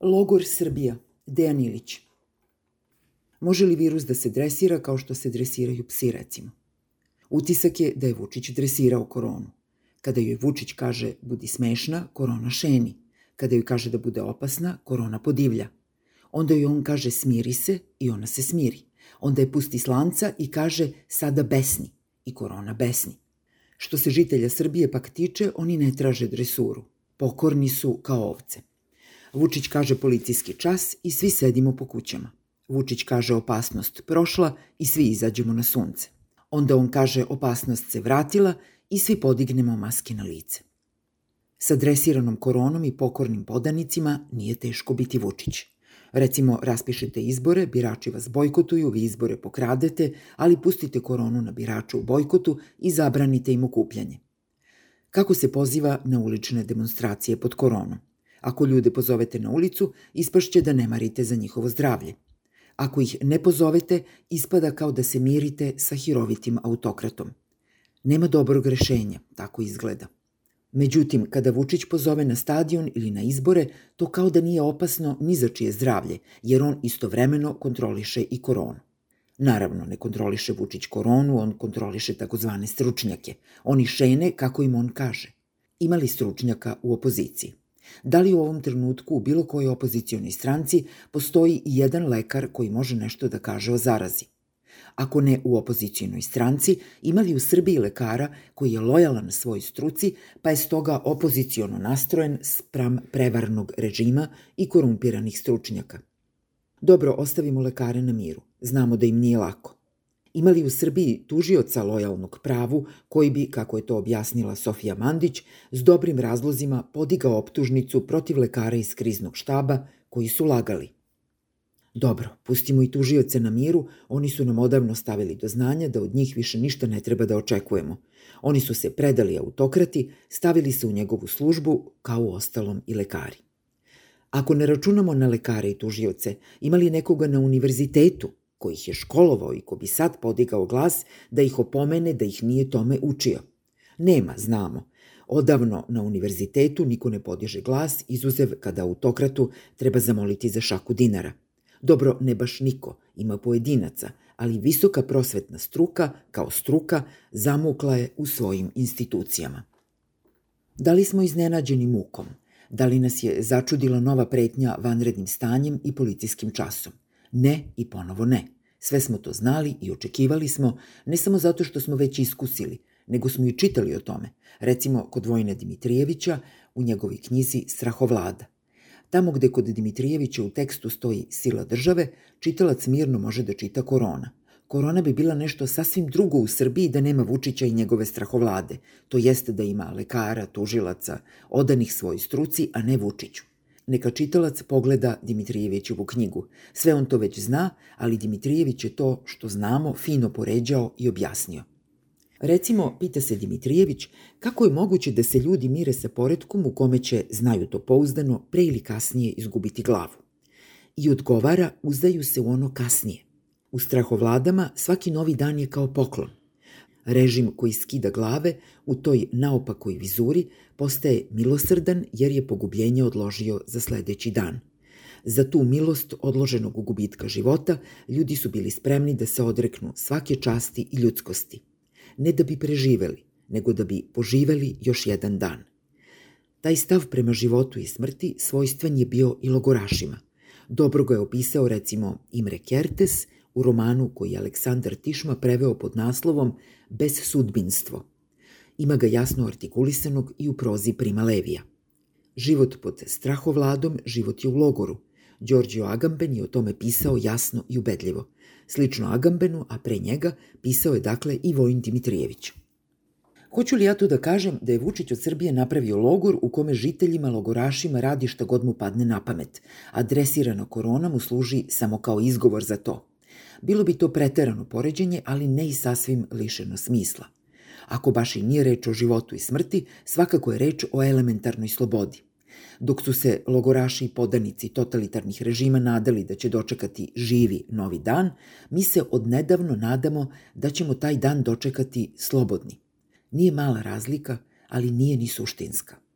Logor Srbija, Dejan Ilić. Može li virus da se dresira kao što se dresiraju psi, recimo? Utisak je da je Vučić dresirao koronu. Kada joj Vučić kaže budi smešna, korona šeni. Kada joj kaže da bude opasna, korona podivlja. Onda joj on kaže smiri se i ona se smiri. Onda je pusti slanca i kaže sada besni i korona besni. Što se žitelja Srbije pak tiče, oni ne traže dresuru. Pokorni su kao ovce. Vučić kaže policijski čas i svi sedimo po kućama. Vučić kaže opasnost prošla i svi izađemo na sunce. Onda on kaže opasnost se vratila i svi podignemo maske na lice. Sa dresiranom koronom i pokornim podanicima nije teško biti Vučić. Recimo, raspišete izbore, birači vas bojkotuju, vi izbore pokradete, ali pustite koronu na biraču u bojkotu i zabranite im okupljanje. Kako se poziva na ulične demonstracije pod koronom? Ako ljude pozovete na ulicu, ispašće da ne marite za njihovo zdravlje. Ako ih ne pozovete, ispada kao da se mirite sa hirovitim autokratom. Nema dobrog rešenja, tako izgleda. Međutim, kada Vučić pozove na stadion ili na izbore, to kao da nije opasno ni za čije zdravlje, jer on istovremeno kontroliše i koronu. Naravno, ne kontroliše Vučić koronu, on kontroliše takozvane stručnjake. Oni šene kako im on kaže. Imali stručnjaka u opoziciji. Da li u ovom trenutku u bilo kojoj opozicijonoj stranci postoji i jedan lekar koji može nešto da kaže o zarazi? Ako ne u opozicijonoj stranci, ima li u Srbiji lekara koji je lojalan svoj struci, pa je stoga opozicijono nastrojen spram prevarnog režima i korumpiranih stručnjaka? Dobro, ostavimo lekare na miru. Znamo da im nije lako imali u Srbiji tužioca lojalnog pravu koji bi, kako je to objasnila Sofija Mandić, s dobrim razlozima podigao optužnicu protiv lekara iz kriznog štaba koji su lagali. Dobro, pustimo i tužioce na miru, oni su nam odavno stavili do znanja da od njih više ništa ne treba da očekujemo. Oni su se predali autokrati, stavili se u njegovu službu, kao u ostalom i lekari. Ako ne računamo na lekare i tužioce, imali nekoga na univerzitetu ko ih je školovao i ko bi sad podigao glas da ih opomene da ih nije tome učio. Nema, znamo. Odavno na univerzitetu niko ne podiže glas, izuzev kada autokratu treba zamoliti za šaku dinara. Dobro, ne baš niko, ima pojedinaca, ali visoka prosvetna struka, kao struka, zamukla je u svojim institucijama. Da li smo iznenađeni mukom? Da li nas je začudila nova pretnja vanrednim stanjem i policijskim časom? Ne i ponovo ne. Sve smo to znali i očekivali smo, ne samo zato što smo već iskusili, nego smo i čitali o tome, recimo kod Vojna Dimitrijevića u njegovoj knjizi Strahovlada. Tamo gde kod Dimitrijevića u tekstu stoji sila države, čitalac mirno može da čita korona. Korona bi bila nešto sasvim drugo u Srbiji da nema Vučića i njegove strahovlade, to jeste da ima lekara, tužilaca, odanih svoj struci, a ne Vučiću. Neka čitalac pogleda Dimitrijevićevu knjigu. Sve on to već zna, ali Dimitrijević je to što znamo fino poređao i objasnio. Recimo, pita se Dimitrijević kako je moguće da se ljudi mire sa poredkom u kome će, znaju to pouzdano, pre ili kasnije izgubiti glavu. I odgovara, uzdaju se u ono kasnije. U strahovladama svaki novi dan je kao poklon. Režim koji skida glave u toj naopakoj vizuri postaje milosrdan jer je pogubljenje odložio za sledeći dan. Za tu milost odloženog gubitka života ljudi su bili spremni da se odreknu svake časti i ljudskosti. Ne da bi preživeli, nego da bi poživeli još jedan dan. Taj stav prema životu i smrti svojstven je bio i logorašima. Dobro ga je opisao recimo Imre Kertes – u romanu koji je Aleksandar Tišma preveo pod naslovom Bez sudbinstvo. Ima ga jasno artikulisanog i u prozi Prima Levija. Život pod strahovladom, život je u logoru. Đorđio Agamben je o tome pisao jasno i ubedljivo. Slično Agambenu, a pre njega, pisao je dakle i Vojin Dimitrijević. Hoću li ja to da kažem da je Vučić od Srbije napravio logor u kome žiteljima, logorašima radi šta god mu padne na pamet, a dresirana korona mu služi samo kao izgovor za to. Bilo bi to preterano poređenje, ali ne i sasvim lišeno smisla. Ako baš i nije reč o životu i smrti, svakako je reč o elementarnoj slobodi. Dok su se logoraši i podanici totalitarnih režima nadali da će dočekati živi novi dan, mi se odnedavno nadamo da ćemo taj dan dočekati slobodni. Nije mala razlika, ali nije ni suštinska.